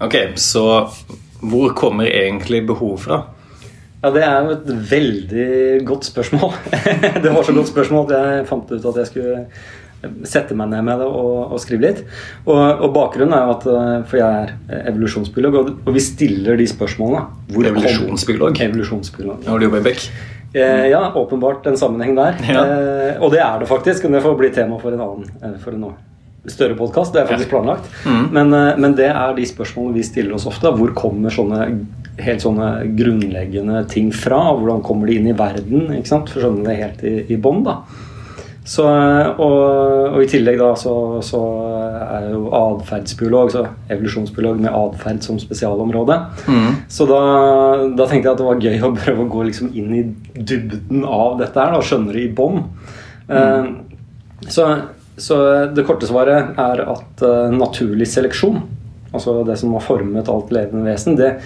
Ok, så hvor kommer egentlig behov fra? Ja, Det er jo et veldig godt spørsmål. det var så godt spørsmål at jeg fant ut at jeg skulle sette meg ned med det og, og skrive litt. Og, og, bakgrunnen er jo at eh, For jeg er evolusjonsbiolog, og, og vi stiller de spørsmålene. Hvor evolusjonsbiolog? Evolusjonsbiolog. Har du jobber i Beck? Eh, ja, åpenbart en sammenheng der. Ja. Eh, og det er det faktisk. Men det får bli tema for en annen eh, for en større podkast. Det er faktisk planlagt. Mm. Men, eh, men, det er de spørsmålene vi stiller oss ofte. Hvor kommer sånne helt sånne grunnleggende ting fra? Hvordan kommer de inn i verden? ikke sant? For skjønne det helt i, i bånn. Så, og, og, i tillegg da så, så er jeg jo atferdsbiolog, så evolusjonsbiolog med atferd som spesialområde. Mm. Så da, da, tenkte jeg at det var gøy å prøve å gå liksom inn i dybden av dette her, da, skjønne det i bånn. Mm. Uh, så, så, det korte svaret er at uh, naturlig seleksjon, altså det som har formet alt levende vesen, det,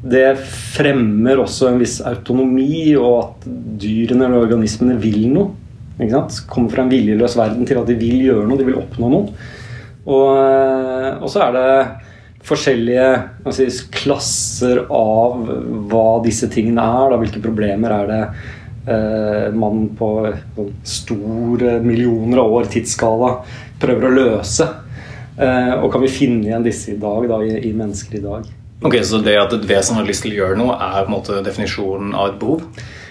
det fremmer også en viss autonomi, og at dyrene eller organismene vil noe. Kommer fra en viljeløs verden til at de vil gjøre noe, de vil oppnå noe. Og, eh, og så er det forskjellige si, klasser av hva disse tingene er. Da. Hvilke problemer er det eh, man på en store millioner av år tidsskala prøver å løse? Eh, og kan vi finne igjen disse i dag, da, i, i mennesker i dag? Ok, Så det at et vesen har lyst til å gjøre noe, er på en måte definisjonen av et behov?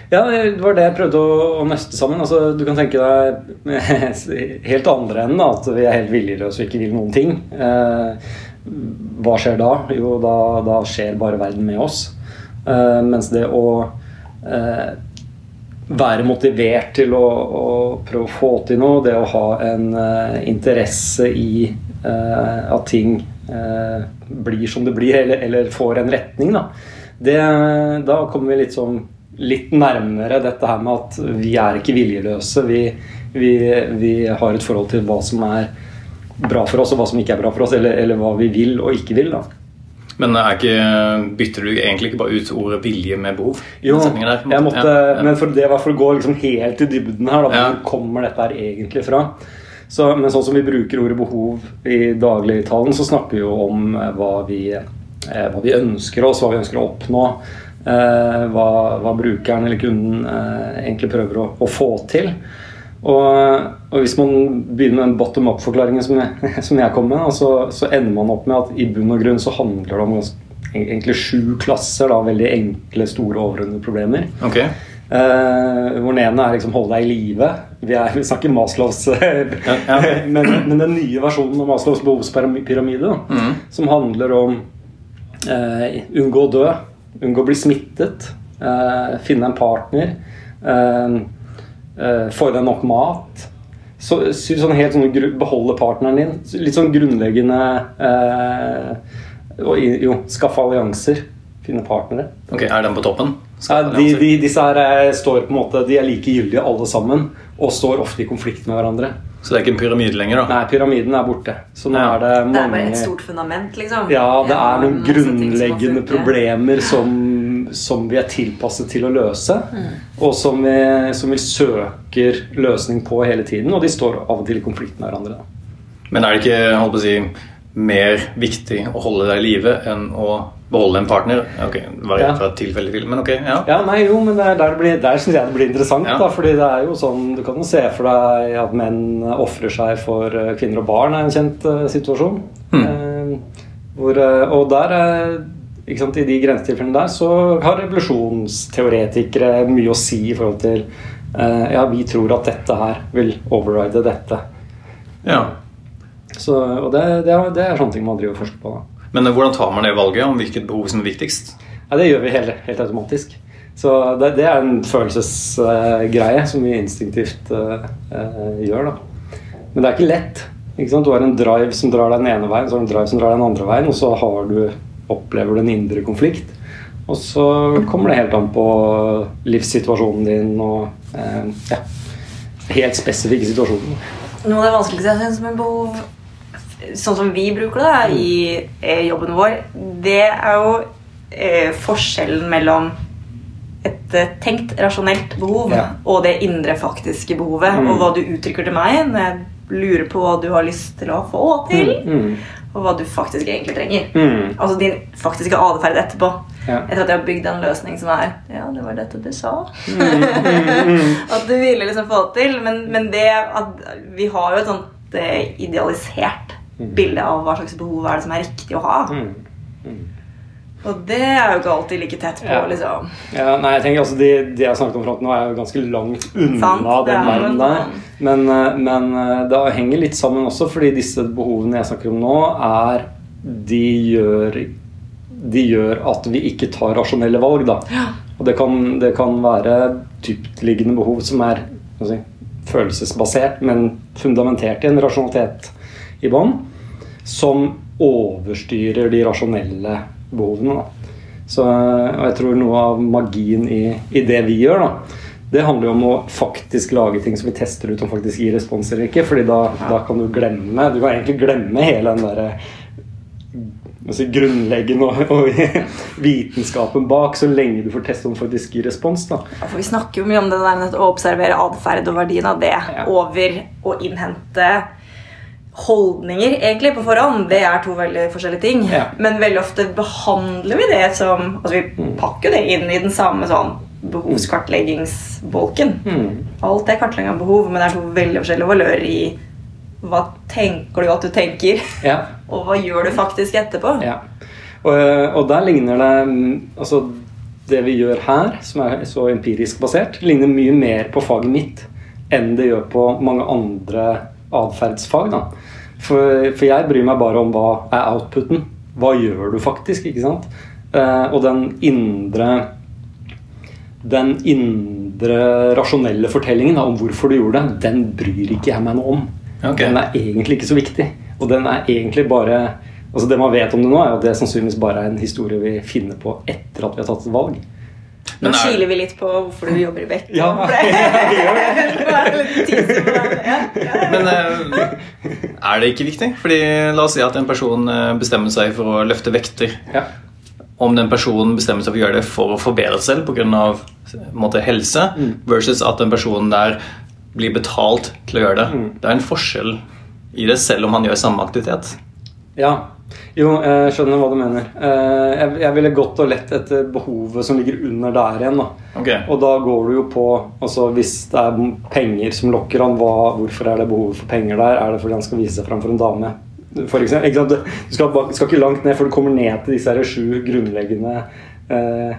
Ja, det var det jeg prøvde å nøste sammen. Altså, du kan tenke deg helt andre enden, at vi er helt viljeløse og ikke vil noen ting. Eh, hva skjer da? Jo, da, da, skjer bare verden med oss. Eh, mens det å eh, være motivert til å, å, prøve å få til noe, det å ha en uh, interesse i uh, at ting uh, blir som det blir, eller, eller får en retning, da, det, da kommer vi litt sånn litt nærmere dette her med at vi er ikke viljeløse. Vi, vi, vi, har et forhold til hva som er bra for oss, og hva som ikke er bra for oss. Eller, eller hva vi vil og ikke vil. da. Men ikke, bytter du egentlig ikke bare ut ordet vilje med behov? Jo, der, jeg måtte, ja, men for det var for å gå liksom helt i dybden her. Da, Hvor ja. kommer dette her egentlig fra? Så, men sånn som vi bruker ordet behov i dagligtalen, så snakker vi jo om eh, hva vi, eh, hva vi ønsker oss, hva vi ønsker å oppnå. Eh, hva, hva, brukeren eller kunden eh, egentlig prøver å, å få til. Og, og, hvis man begynner med den bottom up-forklaringen som, som, jeg kom med, så, så, ender man opp med at i bunn og grunn så handler det om egentlig sju klasser, da, veldig enkle, store, overordnede problemer. Okay. Eh, hvor den ene er liksom 'hold deg i live'. Vi, vi snakker Maslows ja, ja. men, men, den nye versjonen av Maslows behovspyramide, mm. som handler om eh, unngå å dø, unngå å bli smittet, eh, finne en partner, uh, få i deg nok mat. Så, sånn helt sånn, Beholde partneren din. Litt sånn grunnleggende og, Jo, skaffe allianser. Finne partnere. Ok, Er den på toppen? Ja, de, de, disse her står på en måte De er like gyldige alle sammen og står ofte i konflikt med hverandre. Så det er ikke en pyramide lenger? da? Nei, pyramiden er borte. Så nå ja. er det mange Det er bare et stort fundament, liksom? Ja, det er noen grunnleggende problemer som, som, vi er tilpasset til å løse. Mm. Og som vi, som vi, søker løsning på hele tiden. Og de står av og til i konflikt med hverandre. Men er det ikke holdt på å si, mer viktig å holde deg i live enn å beholde en partner? Ok, det var ja. fra tilfelle til, men ok. Ja, ja nei, jo, men der, der, blir, der syns jeg det blir interessant. Ja. da, fordi det er jo sånn, Du kan jo se for deg at menn ofrer seg for eh, kvinner og barn, er en kjent uh, situasjon. Mm. Uh, hvor, uh, og der ikke sant, I de grensetilfellene der så har revolusjonsteoretikere mye å si i forhold til Ja, vi tror at dette her vil override dette. Ja. Så, og det, det, er, det, er, sånne ting man driver og forsker på. da. Men eh, hvordan tar man det valget om hvilket behov som er viktigst? Ja, Det gjør vi helt, helt automatisk. Så det, det, er en følelsesgreie som vi instinktivt uh, uh, gjør. da. Men det er ikke lett. Ikke? Du har en drive som drar deg den ene veien, så har du en drive som drar deg den andre veien, og så har du, opplever du en indre konflikt. Og så kommer det helt an på livssituasjonen din og ja, helt spesifikke situasjoner. Noe av det vanskeligste jeg syns med behov sånn som vi bruker det i eh, jobben vår, det er jo eh, forskjellen mellom et eh, tenkt, rasjonelt behov ja. og det indre, faktiske behovet. Mm. Og hva du uttrykker til meg når jeg lurer på hva du har lyst til å få til. Mm. Mm. og hva du faktisk egentlig trenger. Mm. Altså din faktiske atferd etterpå. Ja. Etter at jeg har bygd en løsning som er Ja, det var dette du sa. Mm, at du ville liksom få det til. Men, men det at vi har jo et sånt eh, idealisert bilde av hva slags behov er det som er riktig å ha. Mm. Og det er jo ikke alltid like tett på, Ja. liksom. Ja, nei, jeg tenker altså De, de jeg snakket om til nå, er jo ganske langt unna Sant, den er verden der. sånn- Men, eh, men eh, det henger litt sammen også, fordi disse behovene jeg snakker om nå, er De gjør, de gjør at vi ikke tar rasjonelle valg, da. Og det kan, det kan være dyptliggende behov som er si, følelsesbasert, men fundamentert i en rasjonalitet i bånn, som overstyrer de rasjonelle behovene. Da. Så, og jeg tror noe av magien i, i det vi gjør, da, det handler jo om å faktisk lage ting som vi tester ut om faktisk gir respons eller ikke. fordi da, da kan du glemme Du kan egentlig glemme hele den derre altså grunnleggende og, og vitenskapen bak, så lenge du får teste om faktisk gir respons. da. Ja, for vi snakker jo mye om det der med å observere atferd og verdien av det Ja. over å innhente holdninger egentlig på forhånd. Det er to veldig forskjellige ting. Ja. Men veldig ofte behandler vi det som altså Vi pakker det inn i den samme sånn behovskartleggingsbolken. Mm. Alt er kartlegging av behov, men det er to veldig forskjellige valører i hva tenker du at du tenker, Ja. og hva gjør du faktisk etterpå. Ja. Og, og der ligner det mm, Altså, det vi gjør her, som er så empirisk basert, ligner mye mer på faget mitt enn det gjør på mange andre atferdsfag. For, for jeg bryr meg bare om hva er outputen. Hva gjør du faktisk? ikke sant? Eh, og den indre den indre rasjonelle fortellingen da, om hvorfor du gjorde det, den bryr ikke jeg meg noe om. Okay. Den er egentlig ikke så viktig. Og den er egentlig bare Altså Det man vet om det nå, er at det sannsynligvis bare er en historie vi finner på etter at vi har tatt et valg. Nå Men er- kiler vi litt på hvorfor du jobber i Beck. Ja, Ja. Men eh, er det ikke viktig? Fordi La oss si at en person eh, bestemmer seg for å løfte vekter. Ja. Om den personen bestemmer seg for å gjøre det for å forbedre seg selv pga. helse, versus at den personen der blir betalt til å gjøre det. Det er en forskjell i det, selv om han gjør samme aktivitet. ja. Jo, jeg skjønner hva du mener. Eh, Jeg, jeg ville gått og lett etter behovet som ligger under der igjen. da. Okay. Og da går du jo på altså Hvis det er penger som lokker han, hva, hvorfor er det behovet for penger der? Er det fordi han skal vise seg fram for en dame? For eksempel. Du skal, skal ikke langt ned for du kommer ned til disse sju grunnleggende eh,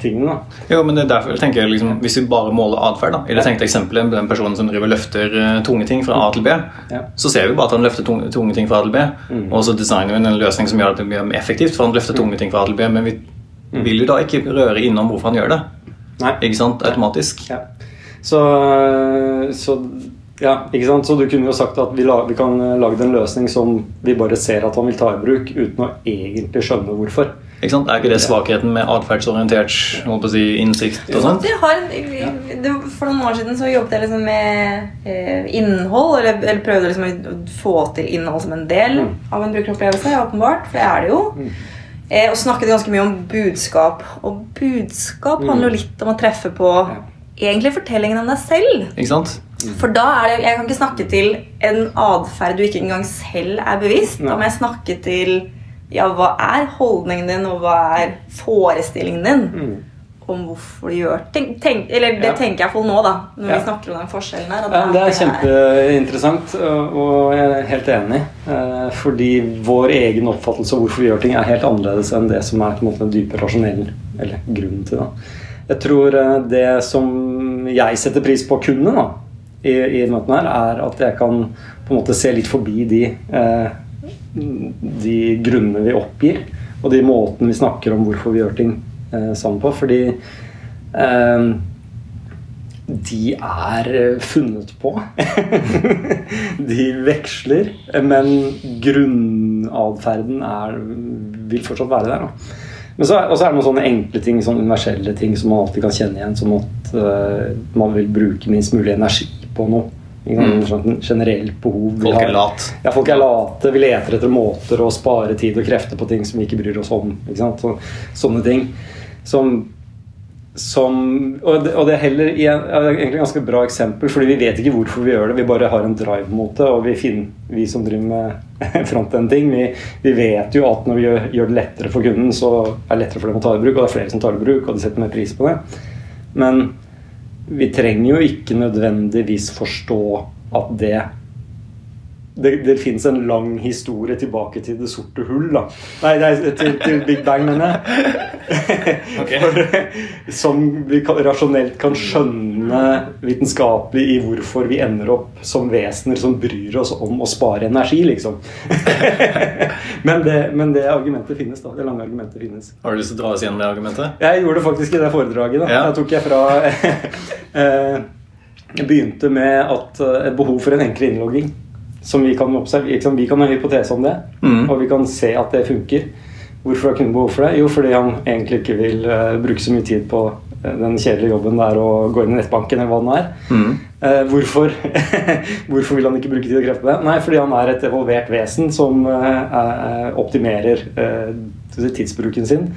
tingene. da. Jo, men det er derfor jeg tenker liksom, Hvis vi bare måler atferd I det tenkte eksempelet den personen som driver løfter eh, tunge ting fra A til B, Ja. så ser vi bare at han løfter tunge, tunge ting fra A til B. Og så designer vi en løsning som gjør at det blir mer effektivt, for han løfter tunge ting fra A til B. Men vi vil jo da ikke røre innom hvorfor han gjør det. Nei. Ikke sant? Automatisk. Ja. Så, så ja, ikke sant? Så du kunne jo sagt at vi, la, vi kan lage en løsning som vi bare ser at han vil ta i bruk, uten å egentlig skjønne hvorfor. Ikke sant? Er ikke det svakheten med atferdsorientert si, innsikt og sånt? For noen år siden så jobbet jeg liksom med eh, innhold, eller, eller prøvde liksom å få til innhold som en del Mm. av en brukeropplevelse. Åpenbart, for det er det jo. Eh, og snakket ganske mye om budskap. Og budskap Mm. handler jo litt om å treffe på egentlig fortellingen om deg selv. Ikke sant? For da er det, Jeg kan ikke snakke til en atferd du ikke engang selv er bevisst. Da må jeg snakke til ja, hva er holdningen din, og hva er forestillingen din Mm. om hvorfor du gjør ting. Tenk, eller det Ja. tenker jeg iallfall nå, da, når Ja. vi snakker om den forskjellen her. Ja, det er kjempeinteressant, og jeg er helt enig. Eh, Fordi vår egen oppfattelse av hvorfor vi gjør ting, er helt annerledes enn det som er på en måte den dype rasjonell eller grunnen til det. Jeg tror eh, det som jeg setter pris på å kunne da, i, i møtene her, er at jeg kan på en måte se litt forbi de, eh, de grunnene vi oppgir, og de måtene vi snakker om hvorfor vi gjør ting eh, sammen på. Fordi eh, de er funnet på. de veksler, men grunnatferden er, vil fortsatt være der. Er, og så er det noen sånne enkle ting, sånne universelle ting som man alltid kan kjenne igjen, som at eh, man vil bruke minst mulig energi på noe. Mm. Sånn generelt behov. Folk er late. ja, folk er late. Vi leter etter måter å spare tid og krefter på ting som vi ikke bryr oss om. Ikke? Så, sånne ting som som Og det, og det er heller er egentlig et ganske bra eksempel, fordi vi vet ikke hvorfor vi gjør det. Vi bare har en drive mot det, og vi, finner, vi som driver med frontend-ting, vi, vi, vet jo at når vi gjør, gjør, det lettere for kunden, så er det lettere for dem å ta i bruk, og det er flere som tar i bruk, og de setter mer pris på det. Men vi trenger jo ikke nødvendigvis forstå at det det, det fins en lang historie tilbake til det sorte hull. da. Nei, nei til, til, Big Bang, mener jeg. Okay. som vi kan, rasjonelt kan skjønne vitenskapelig i hvorfor vi ender opp som vesener som bryr oss om å spare energi, liksom. men, det, men, det, argumentet finnes, da. Det lange argumentet finnes. Har du lyst til å dra oss gjennom det argumentet? Jeg gjorde det faktisk i det foredraget. da. Ja. Jeg tok jeg fra eh, Jeg begynte med at eh, et behov for en enklere innlogging som vi kan observere. Vi kan ha hypotese om det, mm. og vi kan se at det funker. Hvorfor har kunden behov for det? Jo, fordi han egentlig ikke vil uh, bruke så mye tid på uh, den kjedelige jobben det er å gå inn i nettbanken, eller hva den er. Mm. Uh, hvorfor, hvorfor, vil han ikke bruke tid og krefter på det? Nei, fordi han er et evolvert vesen som optimerer tidsbruken sin.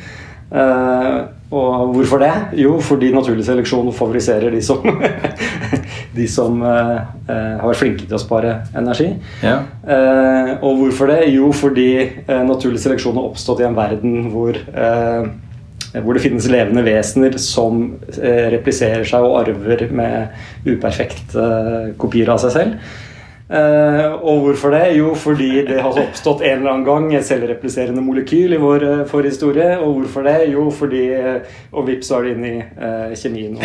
Og hvorfor det? Jo, fordi naturlig seleksjon favoriserer de som de som eh, eh, har vært flinke til å spare energi. Ja. Eh, og hvorfor det? Jo, fordi eh, naturlig seleksjon har oppstått i en verden hvor, eh, hvor det finnes levende vesener som eh, repliserer seg og arver med uperfekte kopier av seg selv. Uh, og hvorfor det? Jo, fordi det har oppstått en eller annen gang et selvrepliserende molekyl i vår uh, forhistorie. Og hvorfor det? Jo, fordi uh, Og vips, så er det inn i kjemien og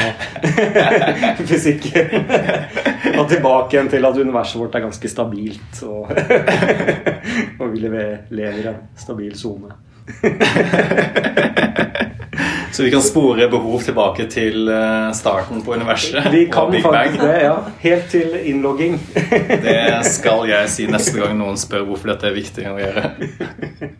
fysikken. og tilbake igjen til at universet vårt er ganske stabilt. Og, og vi lever i en stabil sone. Så vi kan spore behov tilbake til eh, starten på universet? Vi kan faktisk det, ja. Helt til innlogging. det skal jeg si neste gang noen spør hvorfor dette er viktig å gjøre.